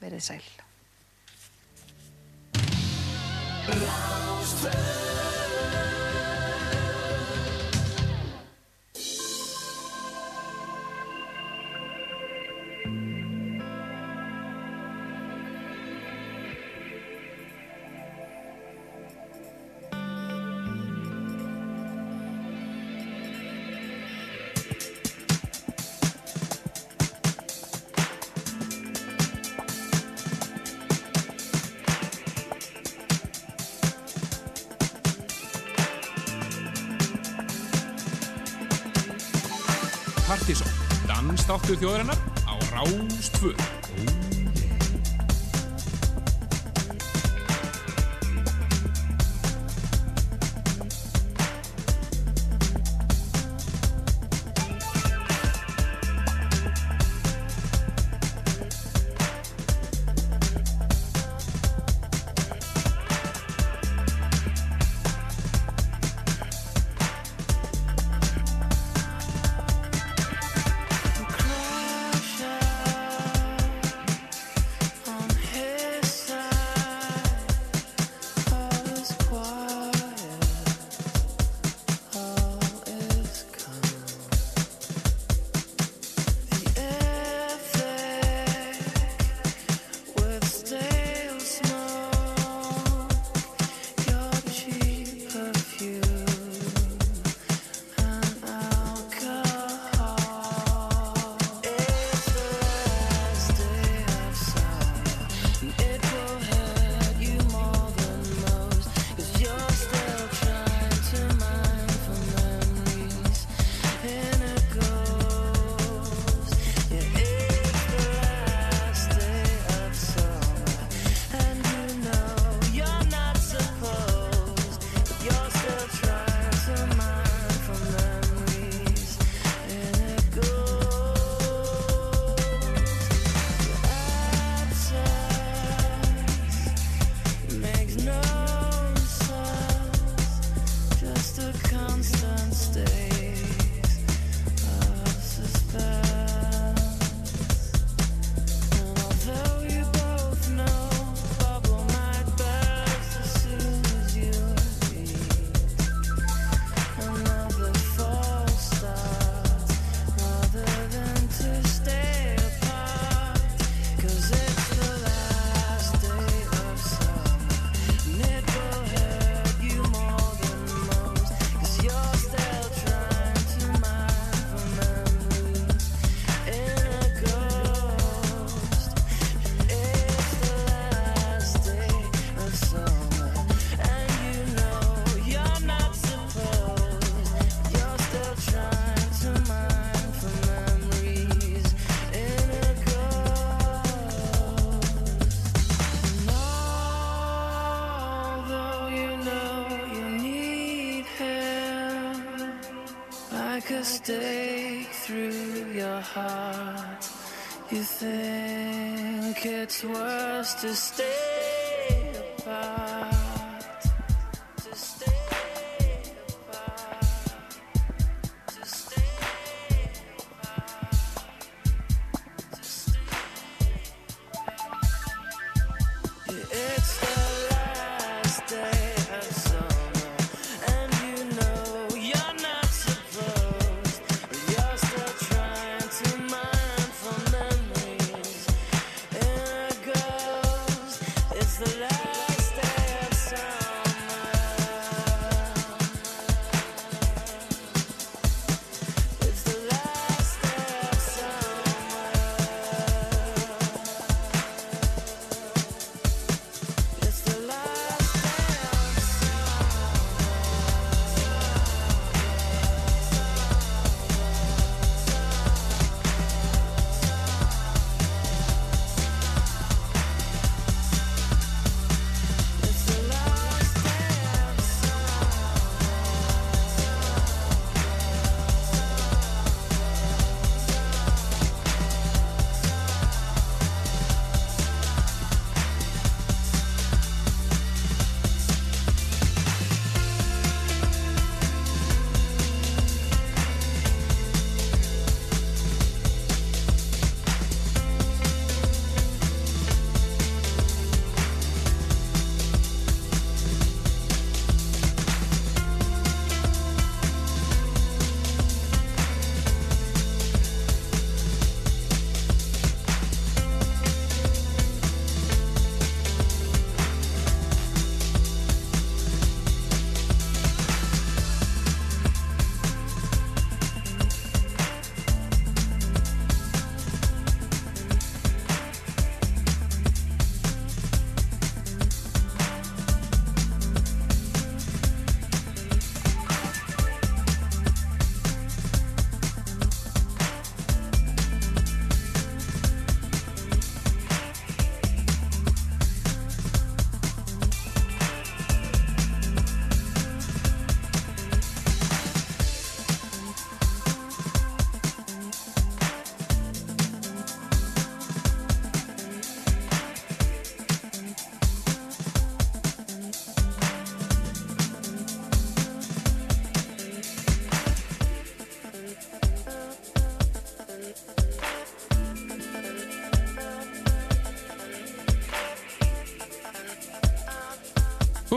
Verið. Dansdáttur þjóðarinnar á Rástföð.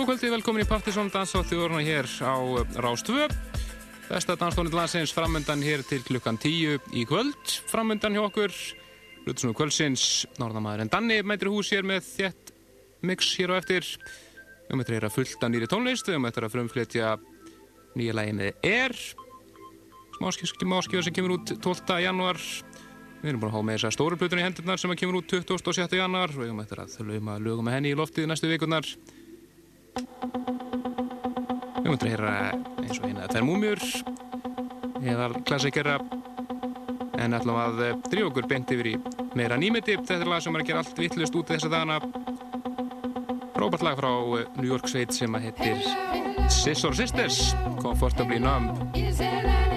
Góð kvöldi, velkomin í Partisón Dans á þjóðurna hér á Rás 2. Besta danstónið landsins framöndan hér til klukkan 10 í kvöld. Framöndan hjá okkur, Lutusnúi kvöldsins, norðamæður en Danni mætir hús hér með þétt mix hér á eftir. Við möttum að heyra fullt af nýri tónlist, við möttum að frumflytja nýja lægi með Er. Smáskjöðu sem kemur út 12. janúar. Við erum búin að há með þessar stóru plötunni í hendurnar sem kemur út 27. janúar. Við möttum að þau lögum með henni í loftið næstu vikurnar. Við möttum að heyra eins og eina þær múmjur eða klassikera en ætlum að drífa okkur beint yfir í meira nýmeti þetta er lag sem er að gera allt vittlust út þess að dana Róbert lag frá New York Sveit sem að heitir Scissor Sisters. Comfortably Numb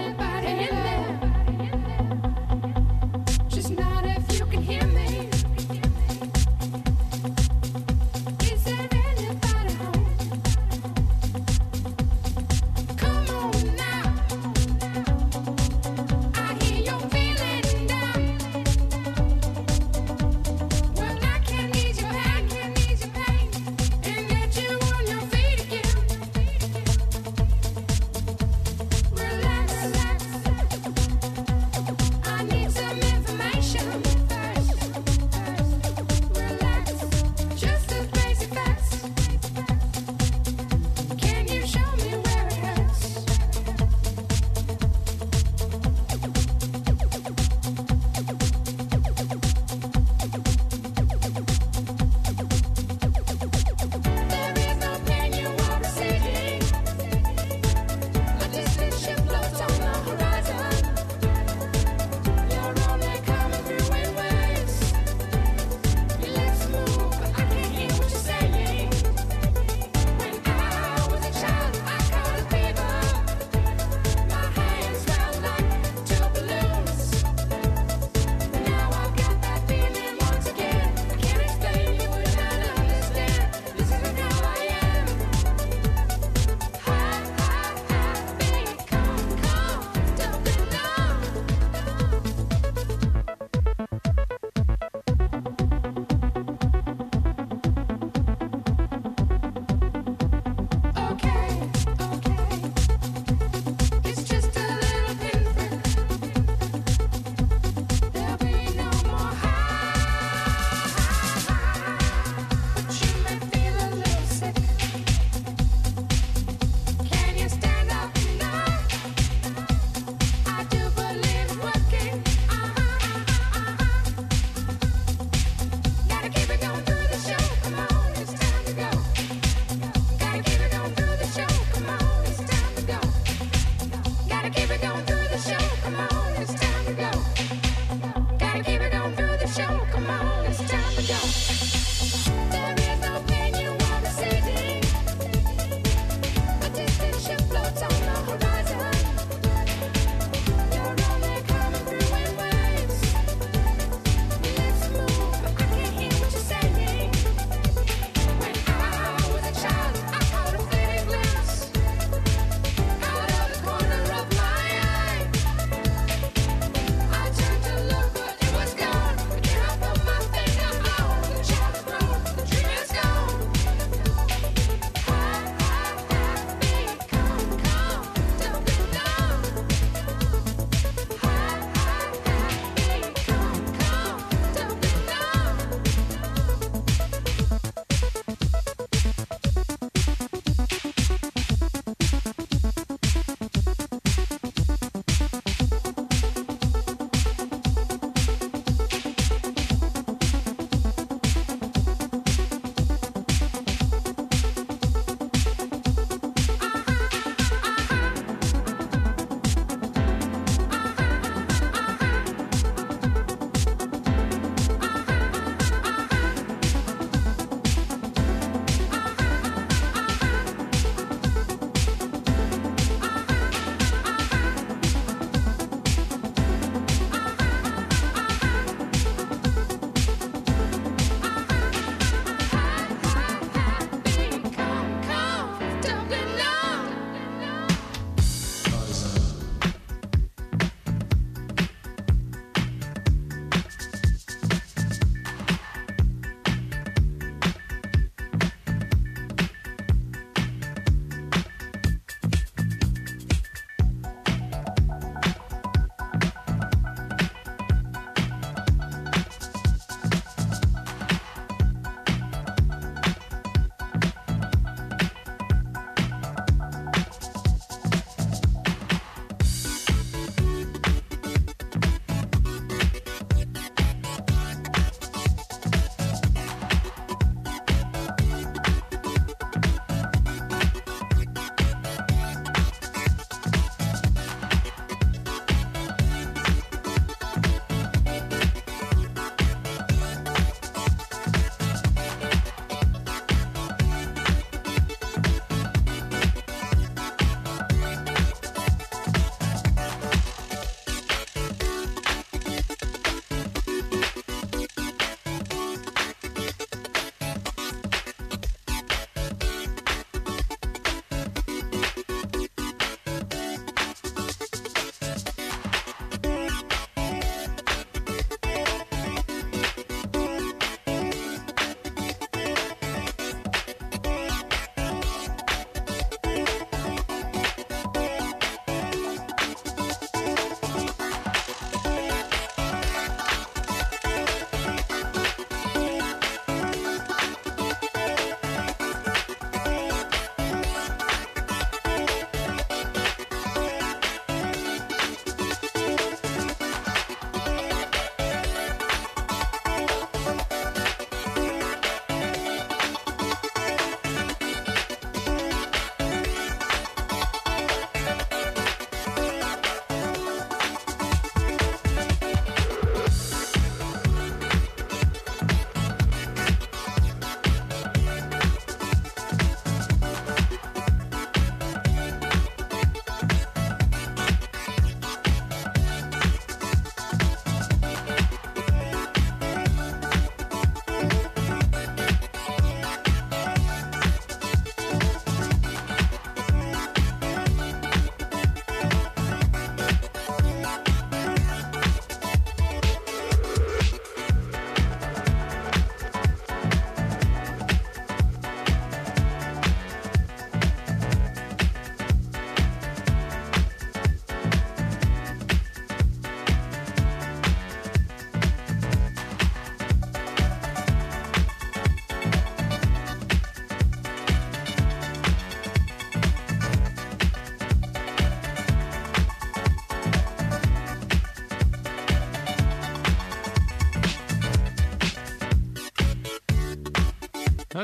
Gotta keep it going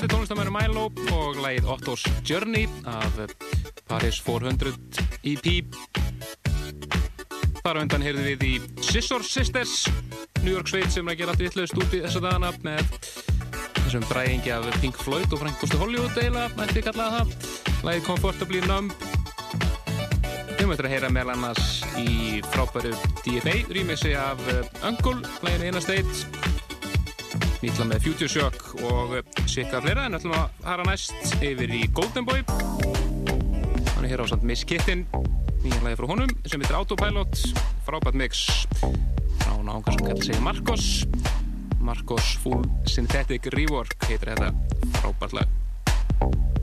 Þetta er tónlistamæður Milo og lagið Otto's Journey af Paris 400 EP. Þar á undan heyrðum við í Scissor Sisters, New York sveit sem er að gera allt vitlaust út í þessa dagana með þessum dræðingi af Pink Floyd og Frank Gusti Hollywood eila, mætti kallaða það. Lagið Comfortably Numb. Við möttum að heyra meðal annars í frábæru DFA rýmissi af eh, Uncle, laginu Nýtla með Future Shock og sikka fleira en ætlum að fara næst yfir í Golden Boy. Hann er hér á samt Miss Kittin nýja lagi frá honum sem heitir Autopilot. Frábært mix frá náungar sem kallar sig Marcos. Marcos Full Synthetic Rework heitir þetta. Frábært lag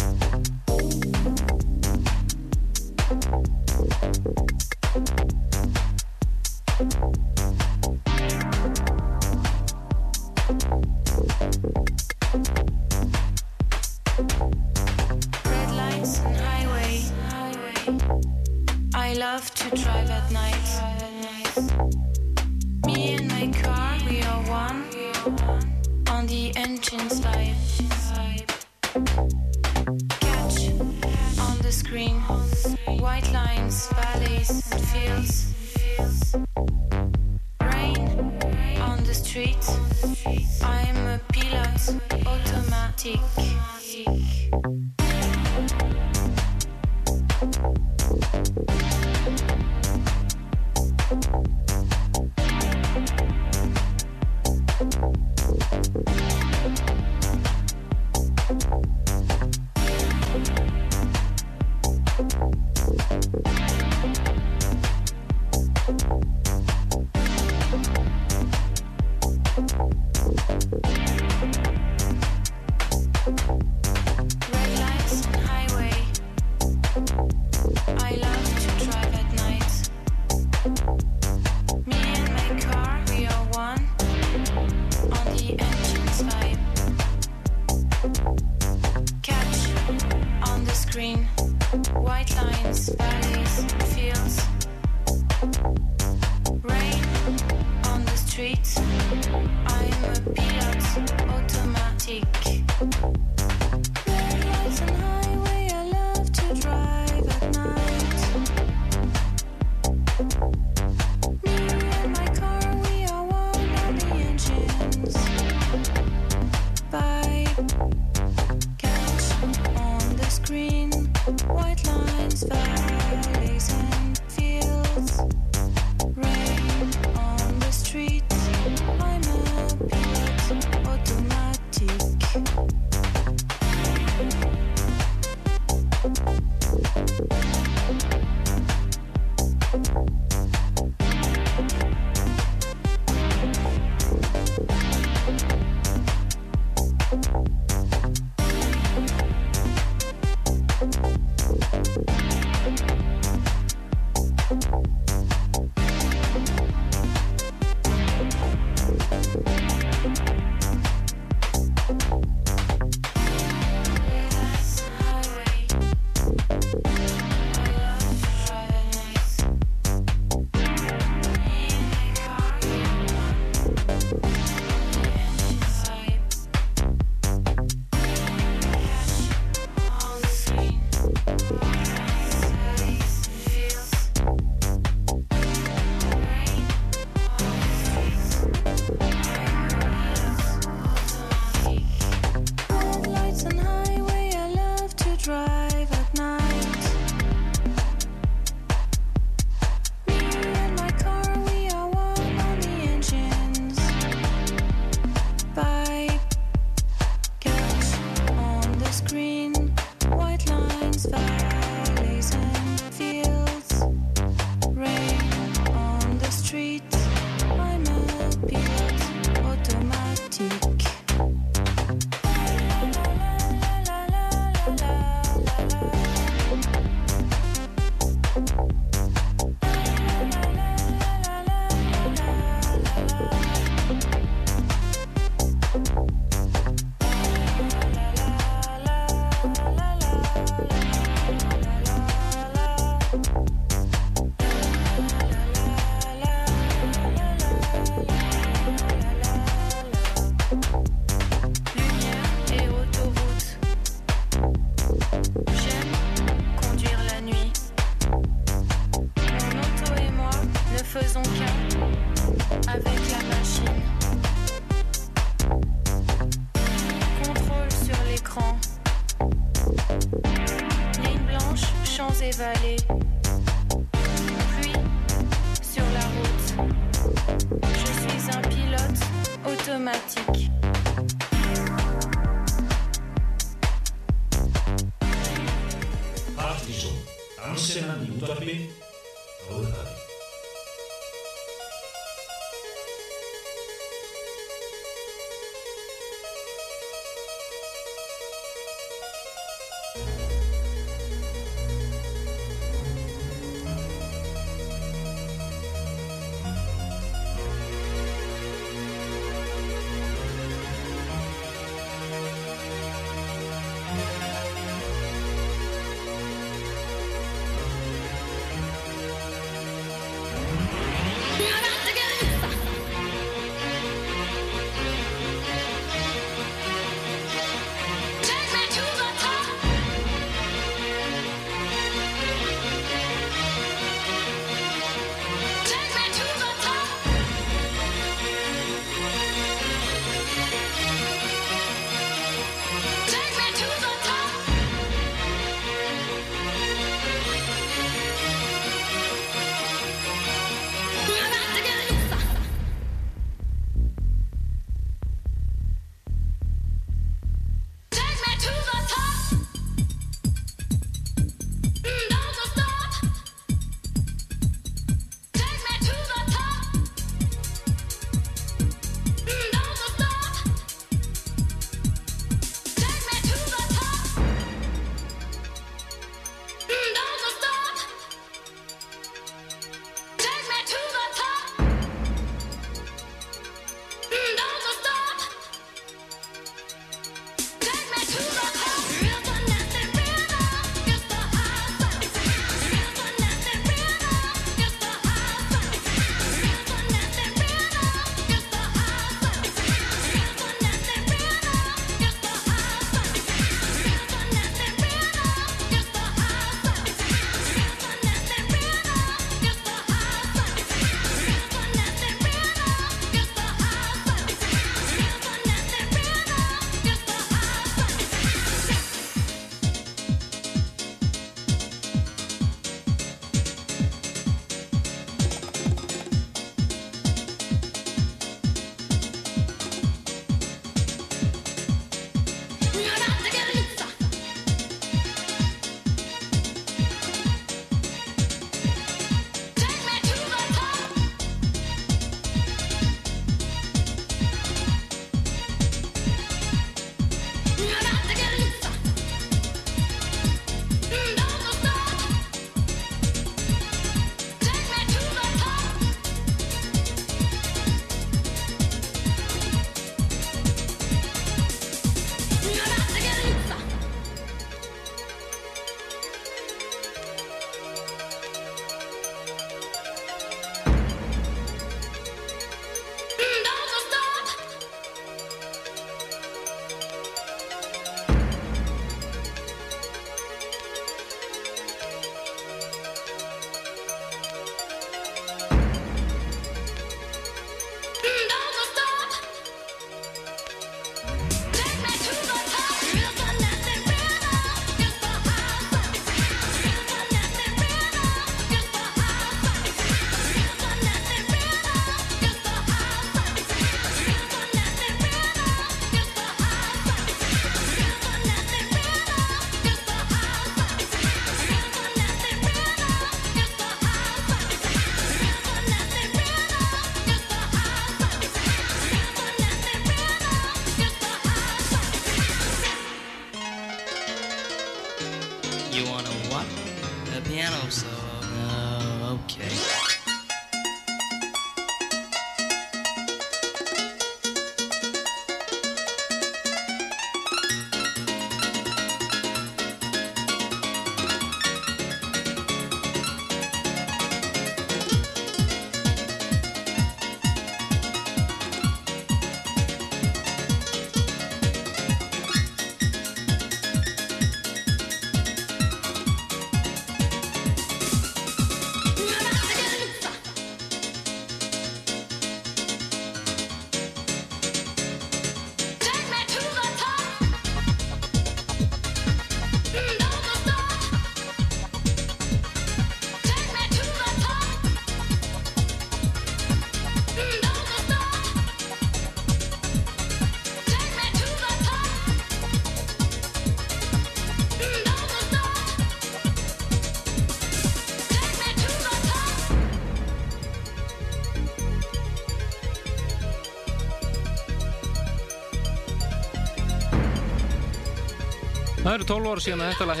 Það eru 12 ára síðan að þetta lag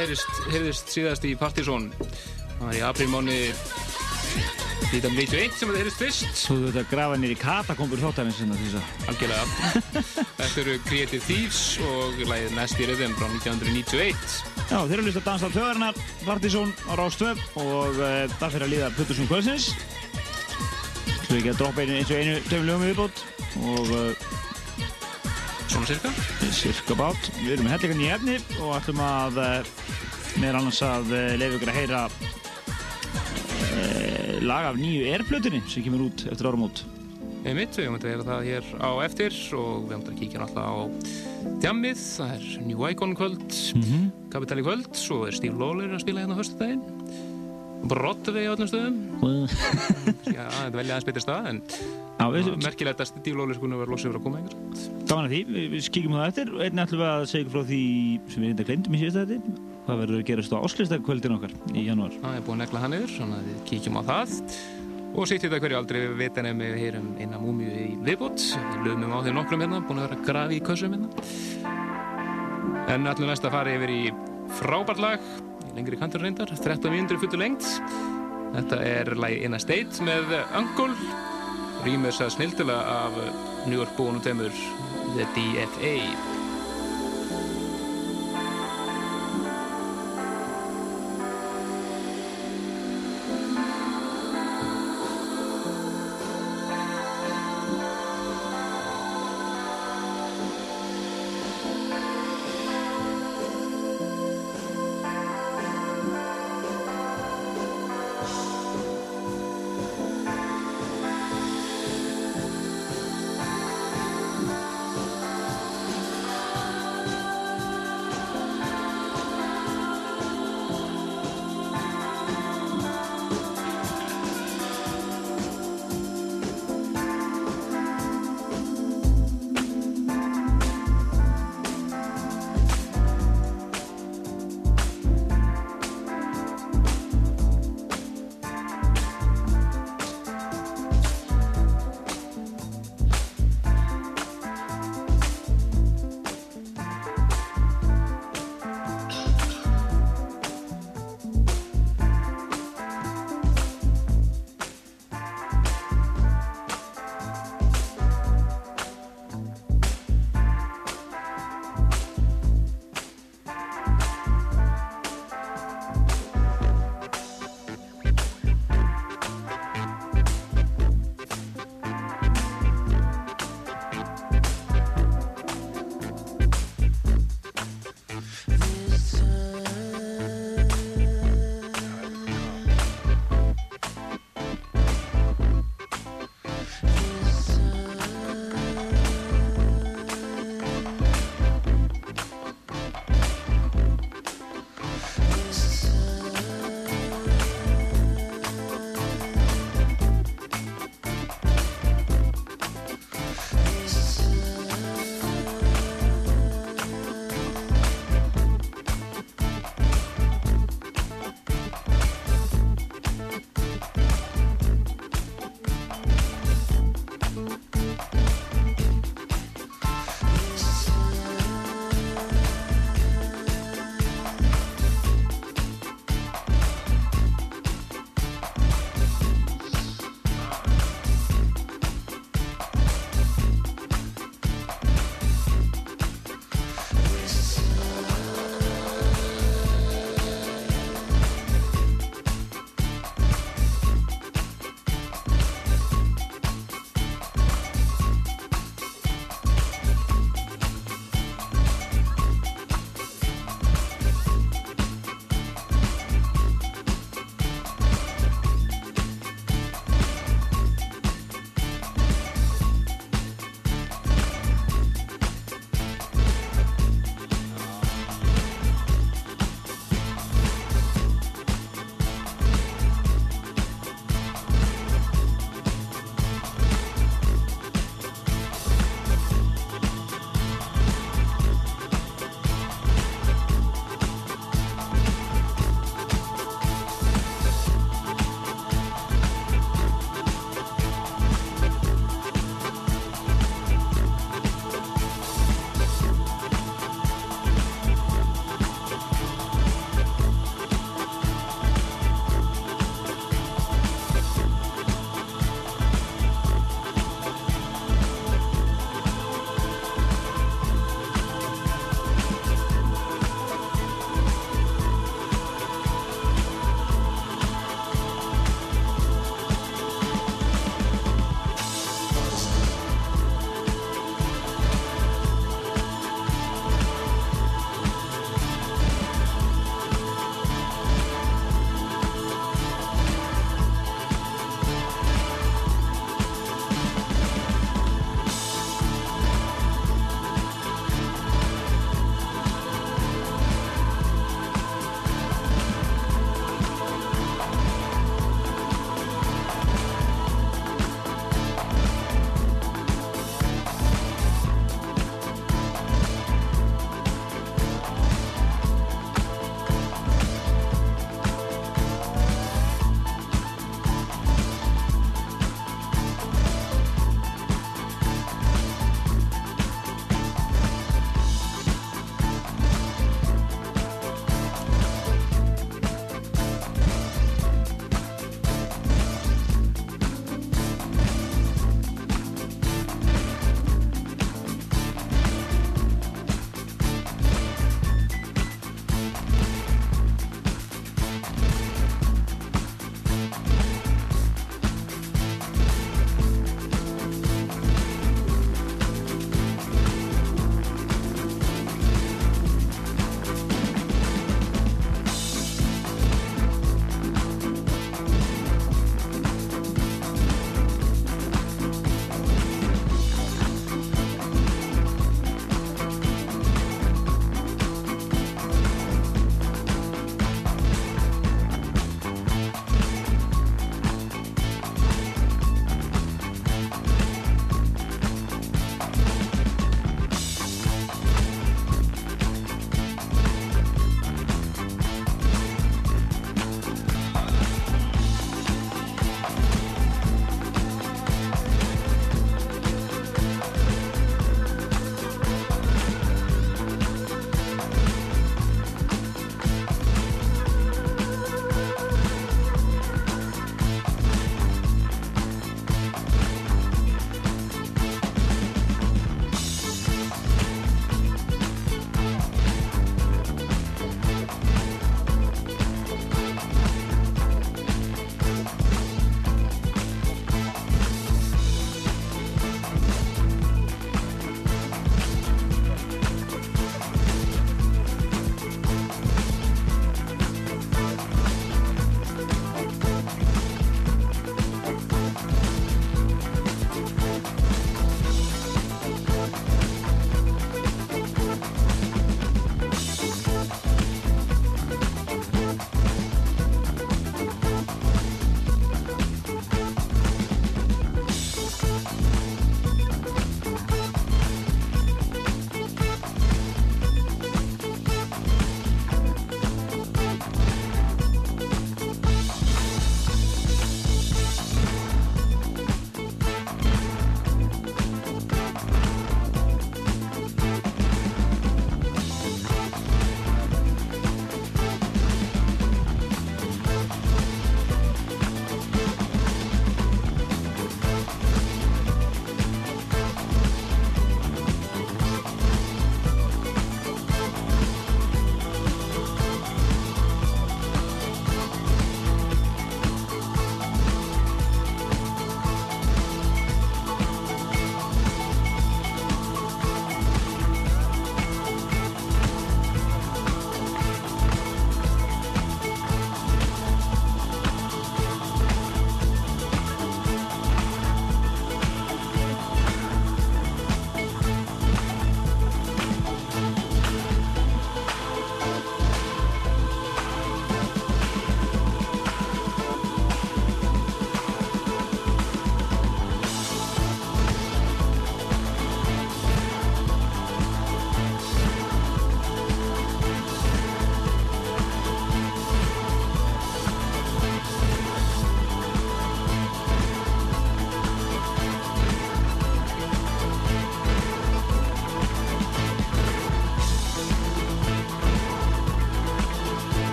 heyrðist síðast í Partizón. Það var í aprílmáni 1991 sem þetta heyrist fyrst. Þú veit að grafa nýri katakombur þáttarins að Algjörlega. þetta eru Creative Thieves og lagið Nasty Rhythm frá 1991. Já, þeir eru list að dansa þjóðarinnar, Partizón á Rástöf og uh, það fyrir að líða Plutusson Kvölsins. Svo ekki að droppa einu eins og einu tveim lögum í viðbót og uh, Svona cirka. cirka bát. Við erum með hellinga nýja efni og ætlum að uh, meðal annars að uh, leiða ykkur að heyra uh, lag af nýju Airflutinni sem kemur út eftir áramót. Einmitt, við höfum að vera það hér á eftir og við höfum að kíkja náttúrulega á djammið, það er New Icon kvöld, Mm Kapitali kvöld, svo er Steve Lawler að spila hérna á höstudaginn. Broadway á öllum stöðum. Já, þetta velja aðeins betri stað, en merkilegt að Steve Lawler skulle vera losið fyrir að koma einhver. Gaman að því, við, við kíkjum það eftir einnig ætlum við að segja frá því sem við reynda glemdum í síðasta þetta hvað verður að gerast á áslýstakvöldin okkar í janúar. Það er búin að negla hann yfir, svona að við kíkjum á það. Og sýtt þetta hverju aldrei við vita nefnum við heyrum eina múmiu í viðbót. Við lögum á þeim nokkrum hérna, búin að vera að grafi í kössum hérna. En allum næst að fara yfir í frábært lag, lengri kantur reyndar, 13 mínútur í fullu lengt. Þetta er lagi In a State með Uncle, rýmur sér snildilega af New York búinum tveimur The DFA.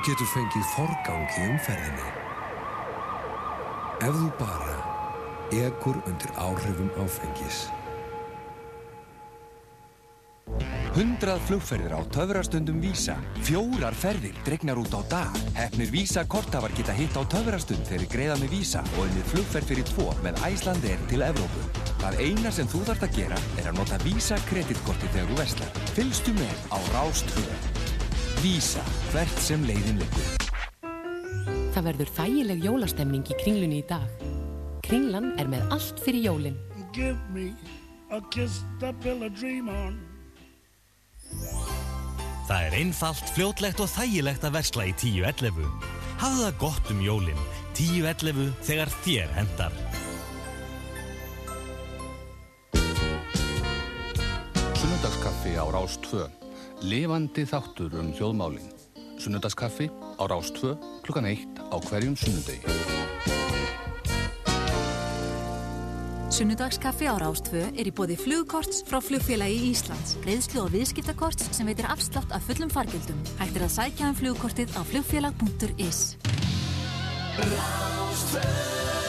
Þú getur fengið forgang í umferðinni. Ef þú bara egur undir áhrifum áfengis. 100 flugferðir á töfrarstundum Vísa. Fjórar ferðir dregnar út á dag. Hefnir Vísa kortafar geta hitt á töfrarstund þegar þið greiða með Vísa og unnið flugferð fyrir tvo með Æslandeir til Evrópu. Það eina sem þú þarfst að gera er að nota Vísa kreditkorti þegar þú vestar. Fylgstu með á Ráströðu. Vísa hvert sem leiðin leikur. Það verður þægileg jólastemning í kringlunni í dag. Kringlan er með allt fyrir jólinn. Give me a kiss to build a dream on. Það er einfalt, fljótlegt og þægilegt að versla í 10.11. Hafðu það gott um jólinn. 10.11 þegar þér hendar. Sunnudagskaffi á Rástföðan. Levandi þáttur um þjóðmálinn. Sunnundaskaffi á Rástvö klukkan 1 á hverjum sunnundegi. Sunnundagskaffi á Rástvö er í bóði flugkorts frá flugfélagi í Íslands. Greiðslu og viðskiptakorts sem veitir afslátt af fullum fargjöldum. Hættir að sækja um flugkortið á flugfélag.is Rástvö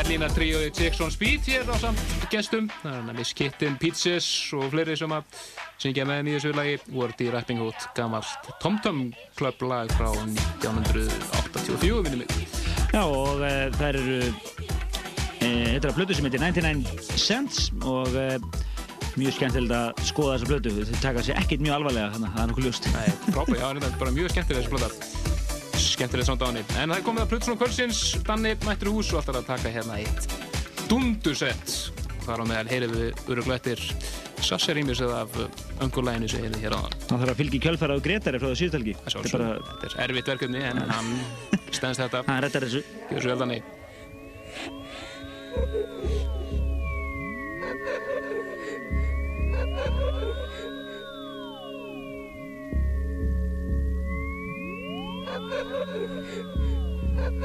Berlínar tríóði Jackson Speed hér á samt gestum. Það er Miss Kitten, Pizzas og fleiri sem að syngja með þeim í þessu lagi. Word í Rapping Hood, gamalt Tom Tom Club lag frá 1984, minnum mig. Já, og uh, það eru e, þetta er að blödu sem heitir 99 Cents og e, mjög skemmtilegt að skoða þessa blödu þau taka sér ekkert mjög alvarlega þannig að það er nokkuð ljóst Nei, frábæð, já, þetta er bara mjög skemmtileg þessi blöda skemmtileg henni. En það er komið að Plutusson Kvölsins Danni mættur hús og alltaf að taka hérna eitt dundusett. Þar á meðal heyrir við öruglættir Sassarímis eða af öngulæginu sem heyrið hér á hann Það þarf að fylgja í kjölfæra á Gretari frá það síðustelgi Þetta er, þetta er erfitt verkefni en hann stendst þetta. Hann rettar þessu. Gjör svo vel Danni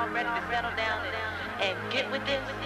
Y'all ready to settle down and, and get with this?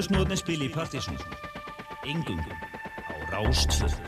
Plötusnúðarnir spili í partysón. Engungum á Rástföð.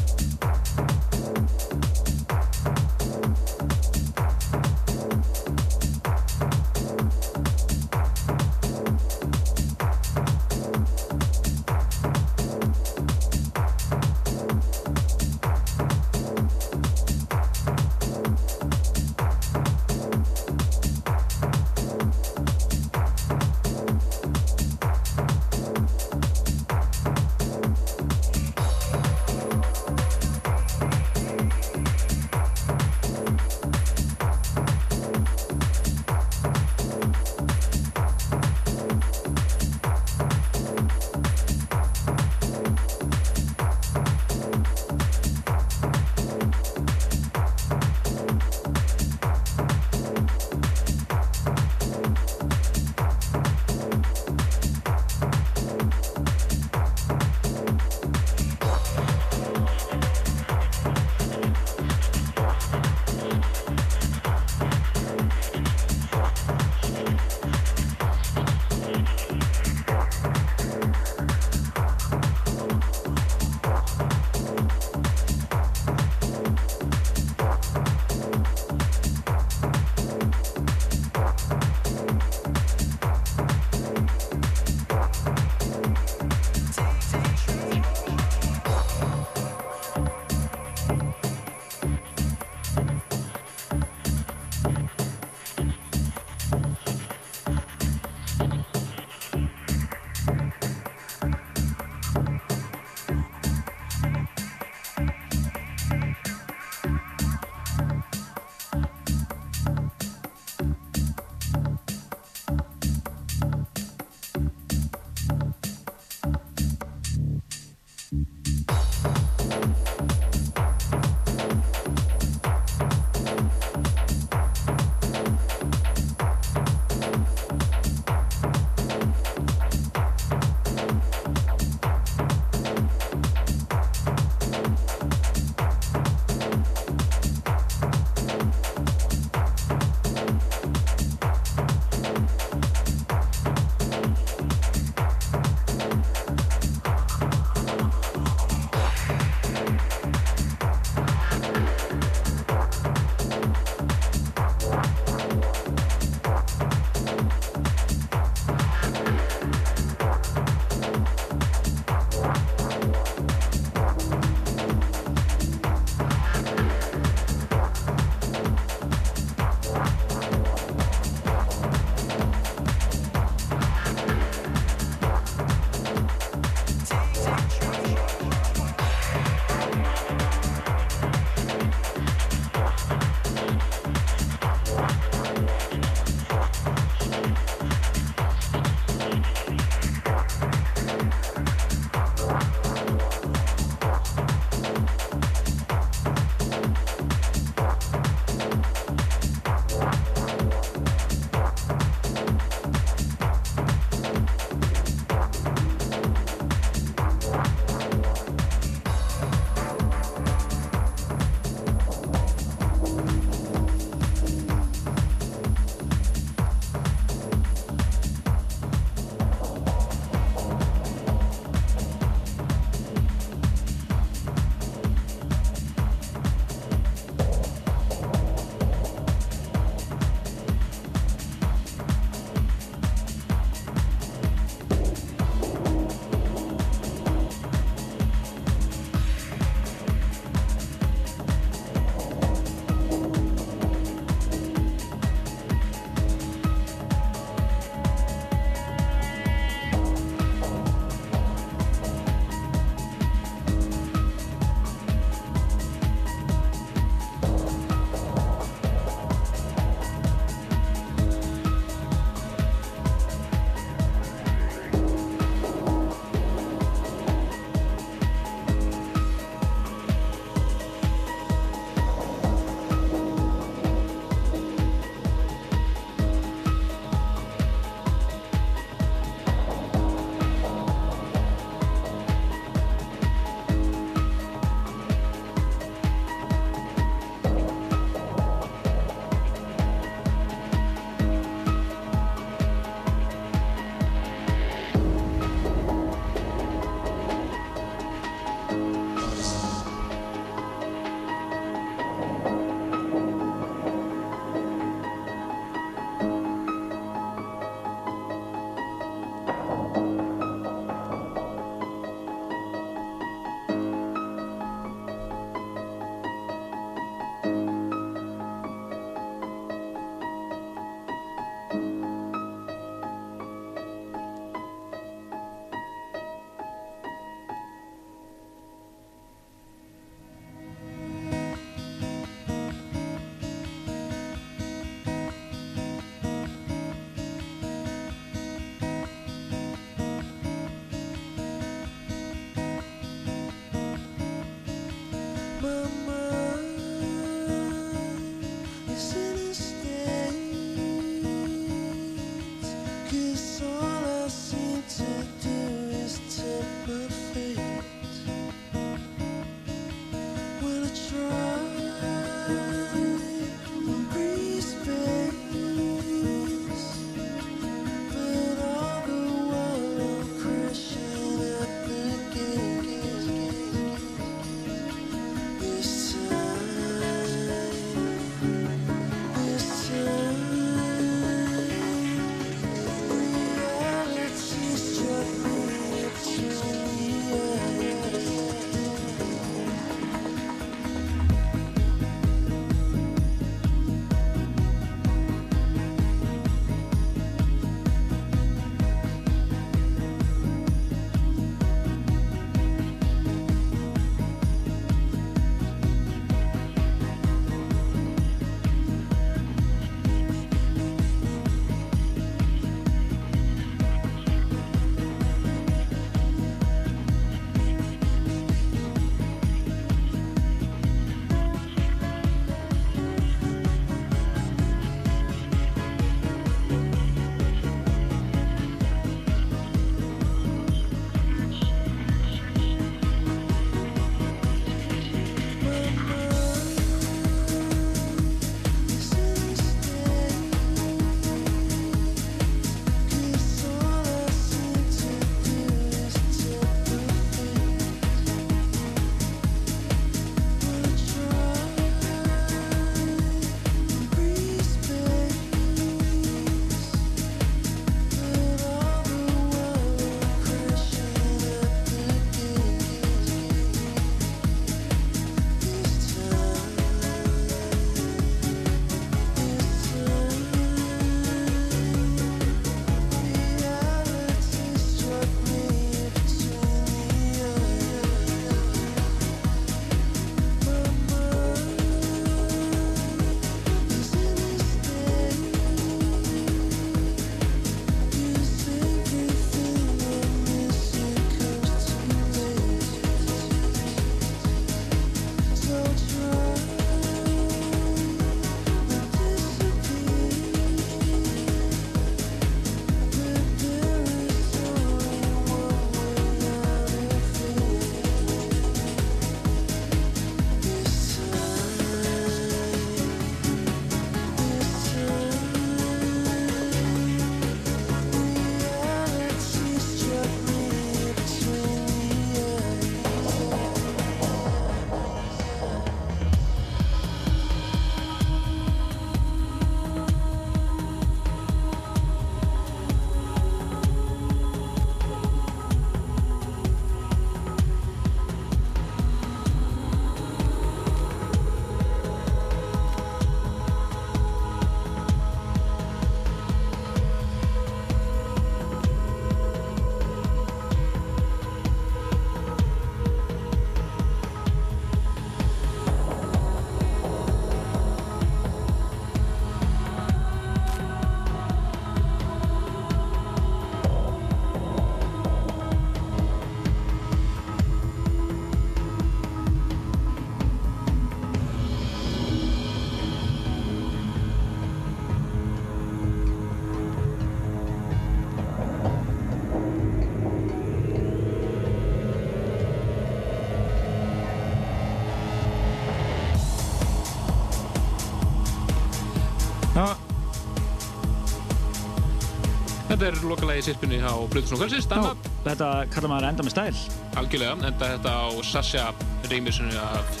Er lokalagi sirpunni á Blutusnú Kvölsins, Danna. Þetta kallar maður enda með stæl. Algjörlega, enda þetta á Sasha reymisinu af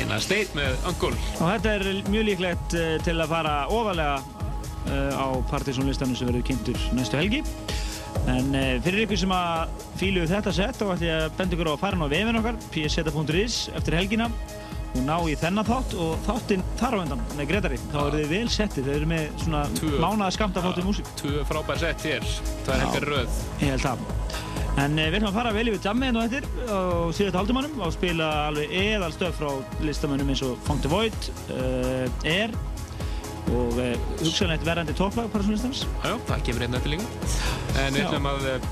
In a State með Uncle. Og þetta er mjög líklegt eh, til að fara ofalega uh, á partysónlistanum sem verður kynntur næstu helgi. En uh, fyrir ykkur sem að fílu þetta sett þá ætlum ég að benda ykkur á að fara á vefin okkar pseta.is eftir helgina og ná í þennan þátt og þáttinn þar á undan með Gretari. Þá eru þið vel settið, þau eru með svona mánaða skamta þáttu músík. Tvö frábær sett hér, það er helgar röð. Ég held það. En eh, við ætlum að fara vel yfir jammið hérna á eftir á síðast haldumannum og spila alveg eðal stöf frá listamönnum eins og Funk the Void, uh, Air og uh, hugsanlegt verðandi topplag Parasónlistans. Já, það kemur einn eftir líka. En við ætlum að eh,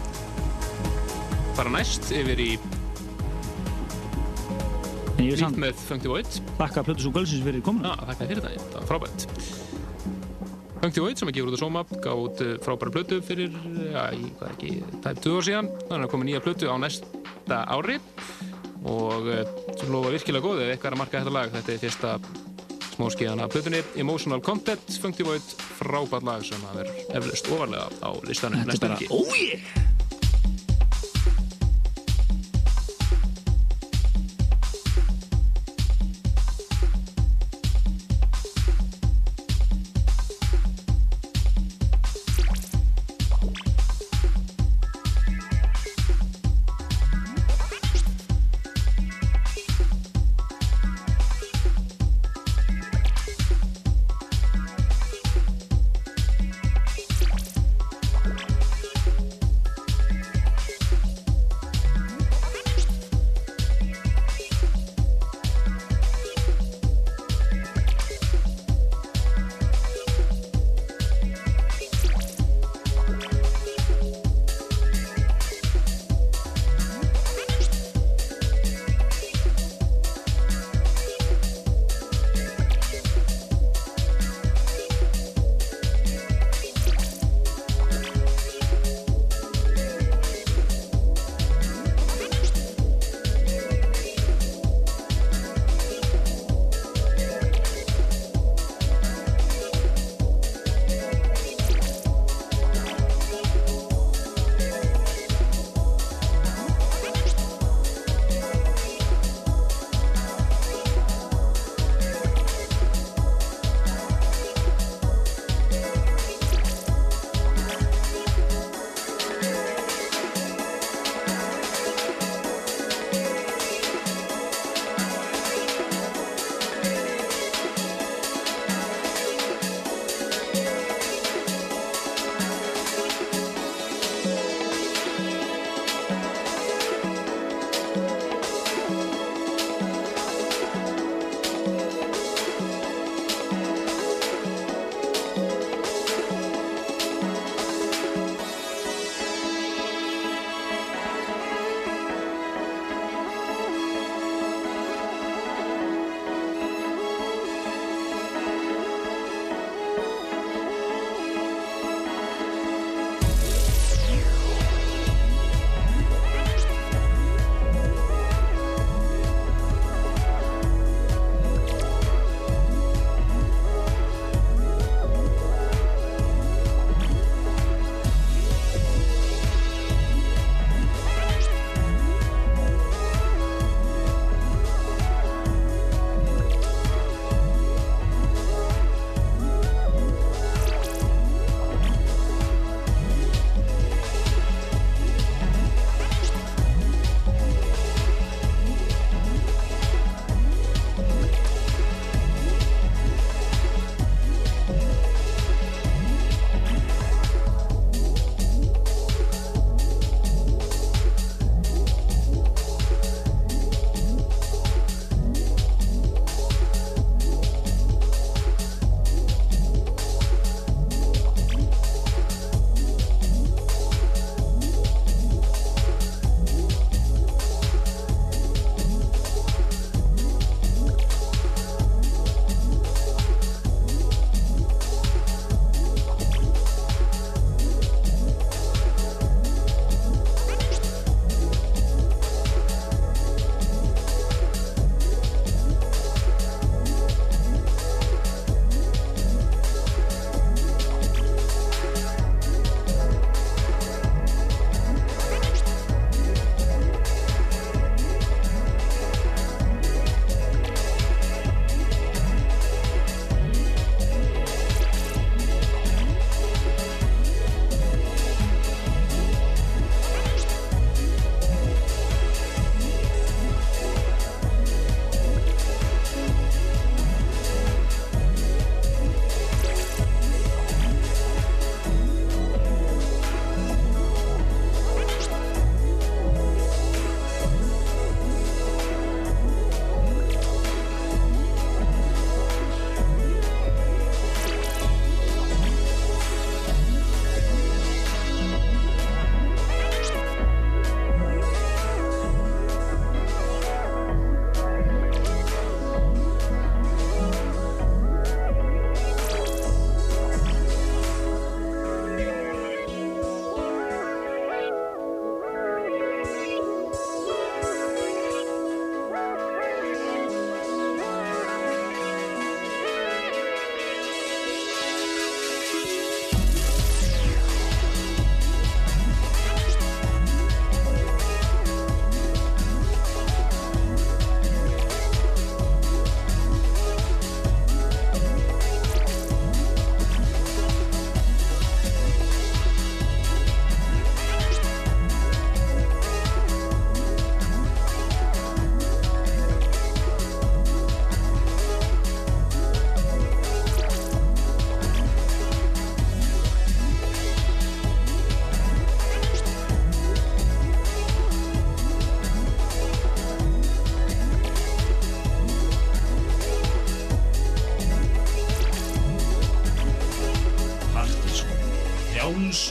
fara næst yfir í Ég er samt með Funk the Void. þakka Plötusú Gölsins fyrir komuna. Já, þakka fyrir það, það var frábært. Funk the Void sem að gefur út að Soma, gaf út eh, frábæra plötu fyrir, já, í, hvað ekki, tæp 2 ár síðan. Þannig að koma nýja plötu á næsta ári og uh, sem lofa virkilega góð ef eitthvað er að marka þetta lag. Þetta er fyrsta smóskiðan af plötunni Emotional Content, Funk the Void, frábært lag sem að er eflust ofarlega á listanum Þetta er næsta bara,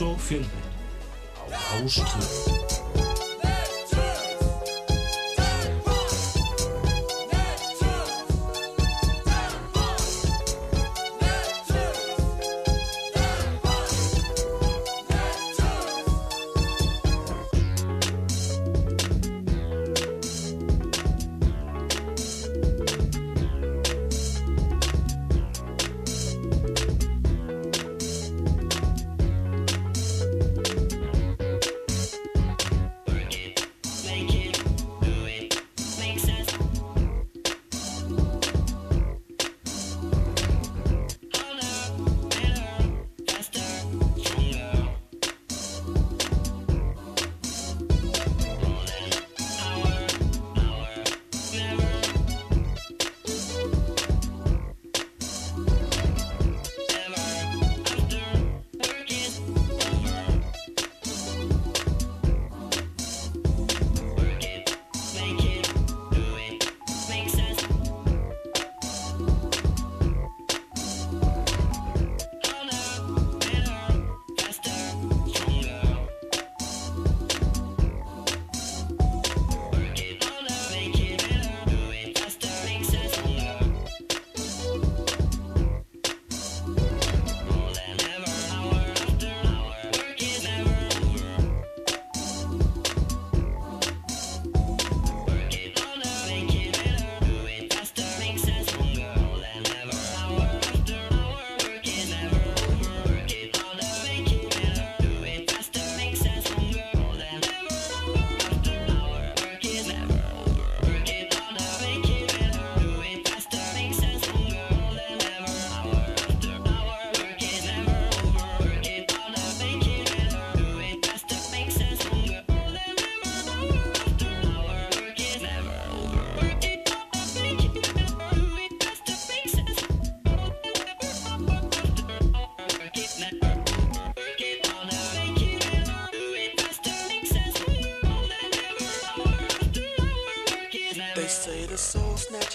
og fjölbreytt á Rástvö.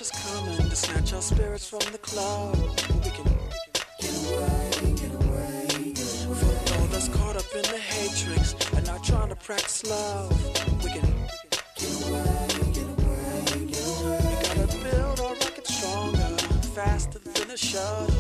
Snatcher's coming to snatch our spirits from the cloud. We can get away, get away, get away. For all that's caught up in the hatrix and not trying to practice love. We can get away, get away, get away. We gotta build our rocket stronger, faster than a shuttle,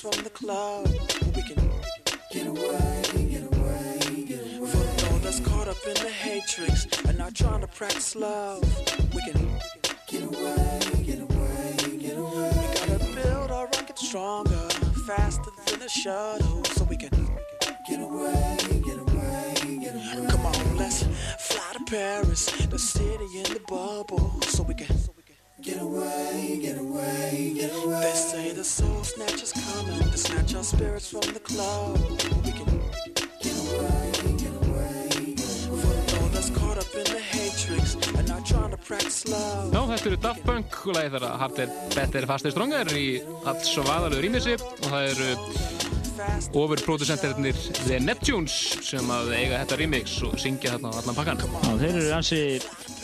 from the cloud. We can get away, get away, get away. For all that's caught up in the hatrix and not trying to practice love. We can get away, get away, get away. We gotta build our rocket stronger, faster than a shuttle, so we can get away, get away, get away. Come on, let's fly to Paris, the city in the bubble, so we can. Get away, get away, get away. They say the soul snatcher's coming to snatch our spirits from the cloud. We can get away, get away, get away. For all that's caught up in the hatrix and not trying to practice love. Já, þetta eru Daft Punk og lagið þeirra Harder, Better, Faster, Stronger í alls svo vaðalegu rýmissi og það eru ofurproducentirnir The Neptunes sem að eiga þetta remix og syngja þarna á allan pakkan. Já, þeir eru ansi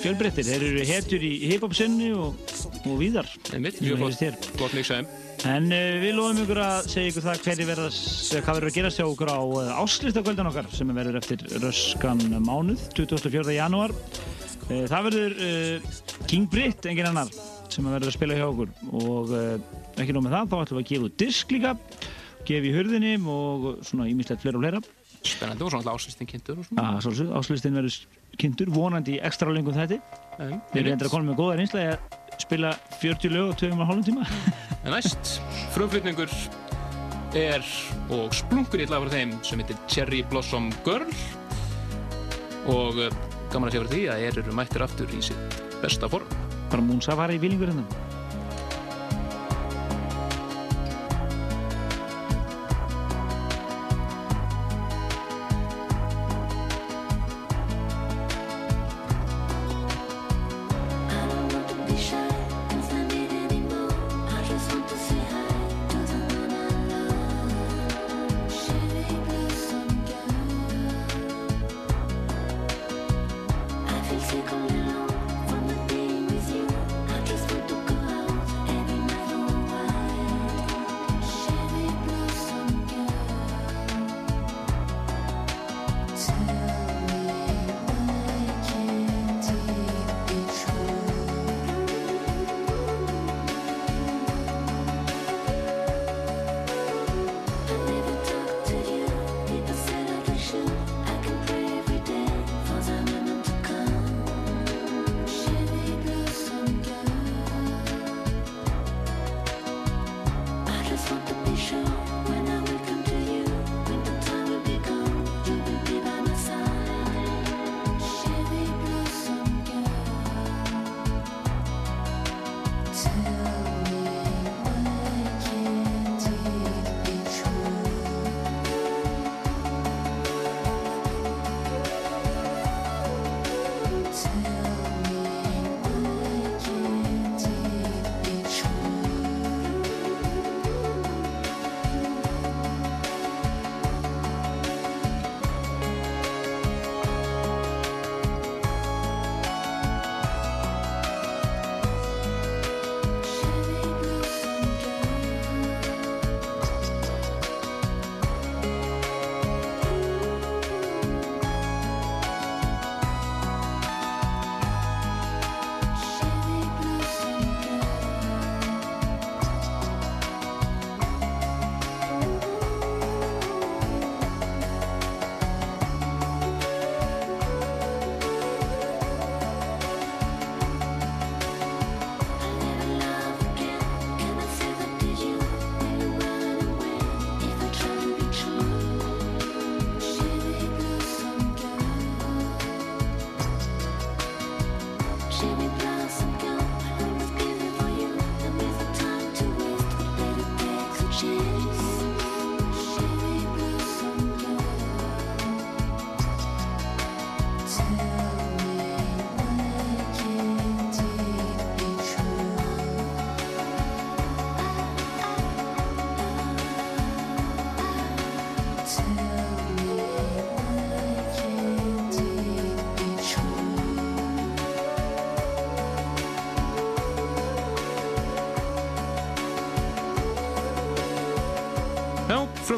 fjölbreyttir, þeir eru hetjur í hip-hop sinni og, og víðar. Einmitt, mjög flott, flott mix aðeim. En uh, við lofum ykkur að segja ykkur það hverju verða, hvað verður að gerast hjá okkur á uh, áslýstakvöldan okkar sem verður eftir röskan mánuð, 24. janúar. Uh, það verður King Britt, engin annar, sem verður að spila hjá okkur og ekki nóg með það, þá ætlum við að gefa disk líka gefi í hurðinni og svona ímislegt fleira og fleira. Spennandi og svona áslistin kynntur og svona. Ah, áslustin verður kynntur, vonandi í ekstra lengum þetta. Við erum endur að koma með góða reynsla að spila 40 lög og 2 og hálfum tíma. En næst, frumflutningur er og splunkur í lag frá þeim sem heitir Cherry Blossom Girl og eh, gaman að segja fyrir því að þeir eru mættir aftur í sitt besta form. Bara Moon Safari í fílingur hérna.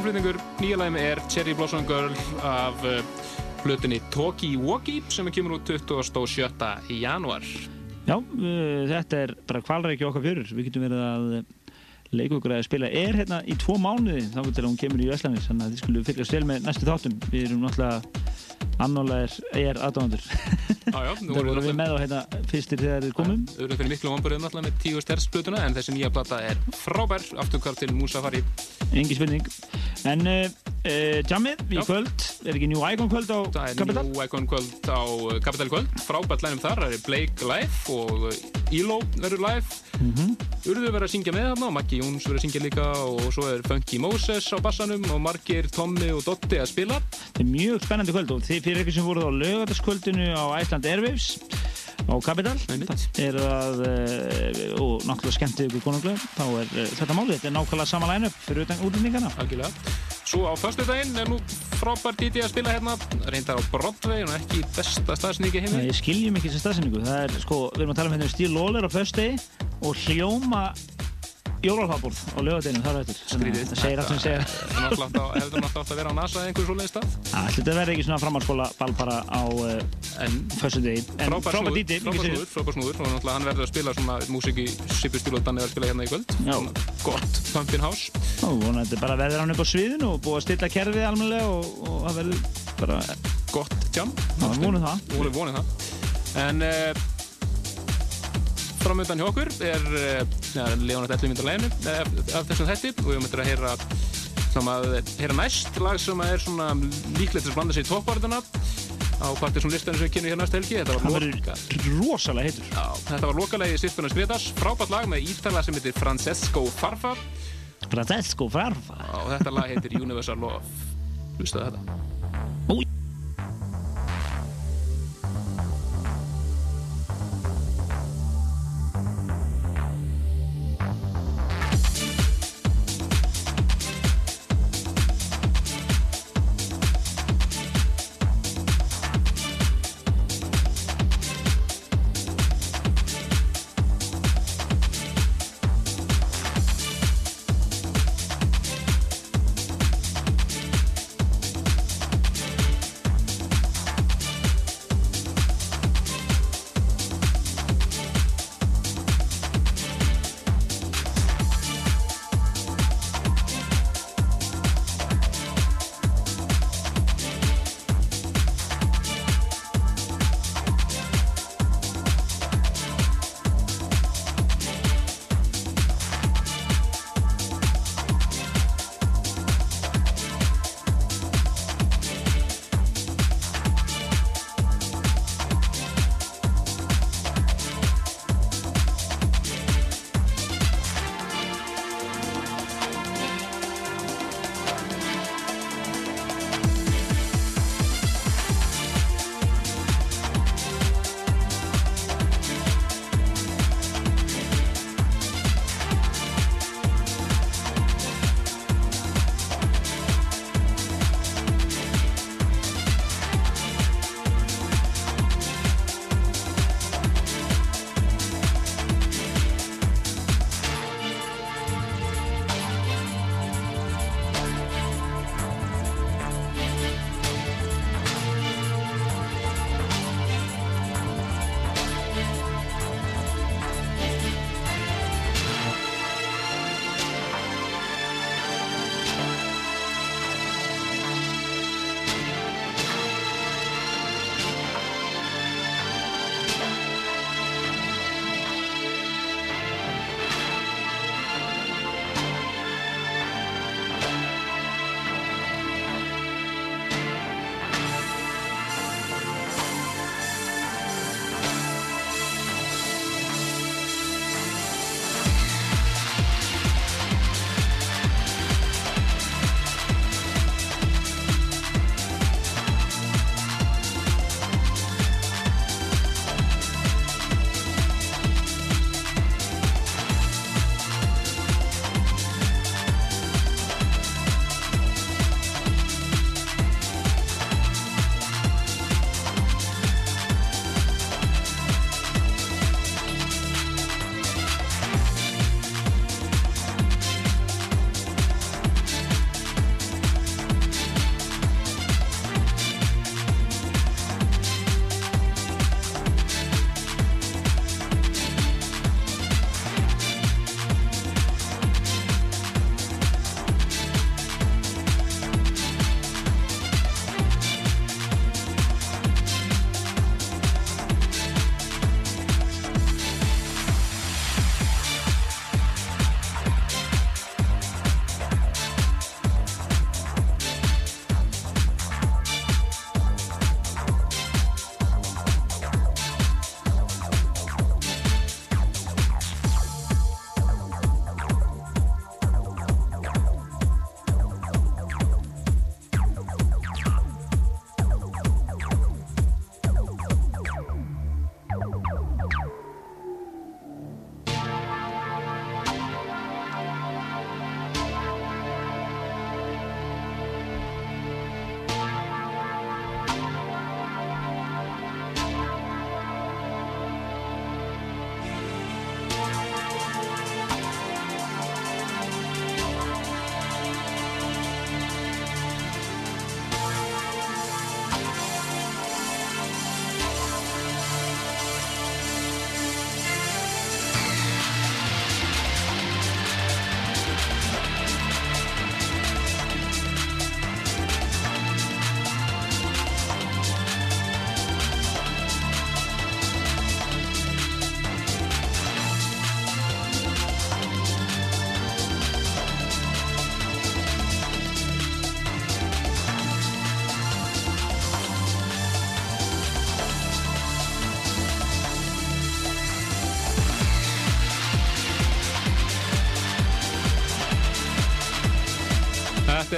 Já, frumflutningur nýja læmi er Cherry Blossom Girl af uh, hlutinni Toki Woki sem kemur út 27. í janúar. Já, uh, þetta er bara kvalrækja okkar fjörur. Við getum verið að leika okkur að spila er hérna í tvo mánuði þá til að hún kemur í Vestlandir þannig að þið skulle fylgjast vel með næstu þáttum. Við erum náttúrulega annálaðir ER nú Það vorum vorum við með á hérna fyrstir þegar þið komum. Við erum fyrir miklu vomburðum alltaf með 10 sters plötuna en þessi nýja plata er frábær afturkvar til Musafari. Engi spurning. En uh, uh, jammið í kvöld, er ekki New Icon kvöld á Það er Capital? New Icon kvöld á uh, Capital kvöld. Frábært lænum þar, það er Blake live og uh, Elo verður live. Mm Urður verður að syngja með þarna og Maggi Jóns verður að syngja líka og svo er Funky Moses á bassanum og margir Tommi og Dotti að spila. Þetta er mjög spennandi kvöld og þið fyrir ykkur sem voruð á lögataskvöldinu á Iceland Airwaves á Capital er að, uh, og náttúrulega skemmtið ykkur konunglega, þá er uh, þetta málið, þetta er nákvæmlega sama line-up fyrir utan útlendingana. Algjörlega. Svo á föstudaginn er nú frábær DJ að spila hérna, reyndar á Broadway og ekki besta staðsningi heimi. Nei, ég skiljum ekki þessi staðsendingu, það er sko, við erum að tala um hérna Stíl Lawler á föstudegi og hljóma jólafabúrð á lögadeinum þar eftir. Skrítið. Það segir allt sem segir. Það er náttúrulega átt að- að vera á NASA eða einhverjum svoleiðis stað. Það ætli þetta verði ekki svona framhaldsskóla ball bara á en, fössu degi. En Frábær frábær snúður, díti, frábær snúður, frábær snúður og náttúrulega hann verður að spila svona músík í Sipu stíl og Danni verður að spila hérna í kvöld. Já. Gott Pumpin House. Og vonandi bara verður hann upp á sviðinu og búið að stilla kerfið almennilega og, og það verður bara... Gott jam. Já, vonum það. Vonum, það. En uh, framöndan hjá okkur er Elli myndir læginu uh, af þessum þætti og við myndir að heyra sem að heyra næst lag sem er svona líklegt að blanda sér í toppvartuna á Partiðsson listanum sem við kynum hér næst helgi. Þetta var verður rosalega heitur. Já, þetta var lokalegi Sýttunar Skriðars, frábært lag með ítala sem heitir Francesco Farfa Francesco Farfa. og þetta lag heitir Universal Love. Hlustaðu þetta. Új.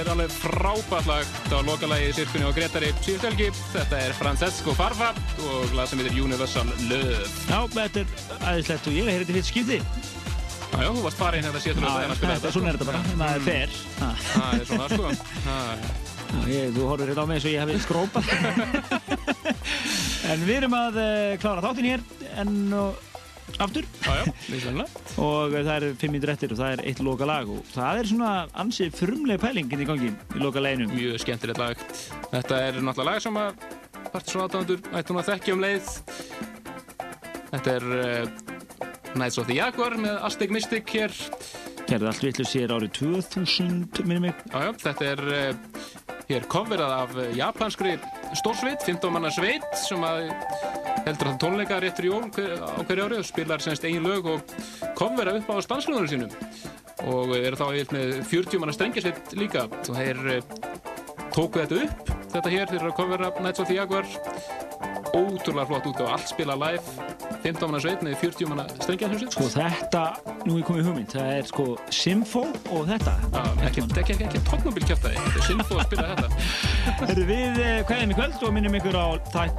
Þetta er alveg frábært lag. Þetta var lokalagi í sirkunni og Gretari síðust helgi. Þetta er Francesco Farfa og lag sem heitir Universal Love. Já, þetta er aðeinslegt og ég hef heyrðið fyrst skipti. Já, þú varst farin hérna síðan að spila þetta, svona er þetta bara, það er. Ha. Það er svona, sko. Það Já, ég, þú horfir hérna á mig eins og ég hefði skrópað. en við erum að uh, klára þáttinn hér enn og aftur. Já, já, vissulega. Og það er fimm mínútur eftir og það er eitt loka lag og það er svona ansið frumleg pæling inn í gangi í loka leginu. Mjög skemmtilegt lag. Þetta er náttúrulega lag sem að Partisan aðdándur ætti hún að þekkja um leið. Þetta er uh, Nights of the Jaguar með Aztec Mystic hér. Gerði allt vittlust hér árið 2000, minnum mig. Já, já, þetta er uh, hér coverað af japanskri stórsveit, 15 manna sveit sem heldur að tónleika réttur í jól hver, á hverju ári og spilar semst eigin lög og covera upp á stanslöðunum sínum. Og eru þá eiginlega með 40 manna strengjasveit líka. Og þeir uh, tóku þetta upp þetta hér, þeir eru að covera Nights of the Jaguar. Ótrúlega flott út og allt spila live 15 manna sveit með 40 manna strengjasveit Sko þetta, nú er komið hugmynd, það er sko Symfó og þetta. Já, ekki, ekki, ekki, tóknubil kjöftaði, þetta er Sinfo að spila þetta Herru, við eh, kveðum í kvöld og minnum ykkur á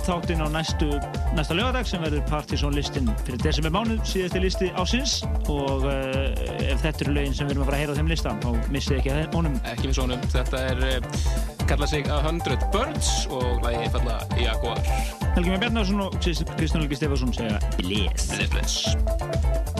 þáttinn á næstu, næsta lögadag sem verður Partisan listin fyrir desember mánuð, síðasti listi ásins og uh, ef þetta eru lögin sem við erum að fara að heyra á þeim listan, þá missið ekki að honum. ekki við svonum, þetta er uh, kallað sig A Hundred Birds og lagi falla Jaguar Helgi Már Bjarnarsson og Kristján Helgi Stefansson segja Bless. Bless, bless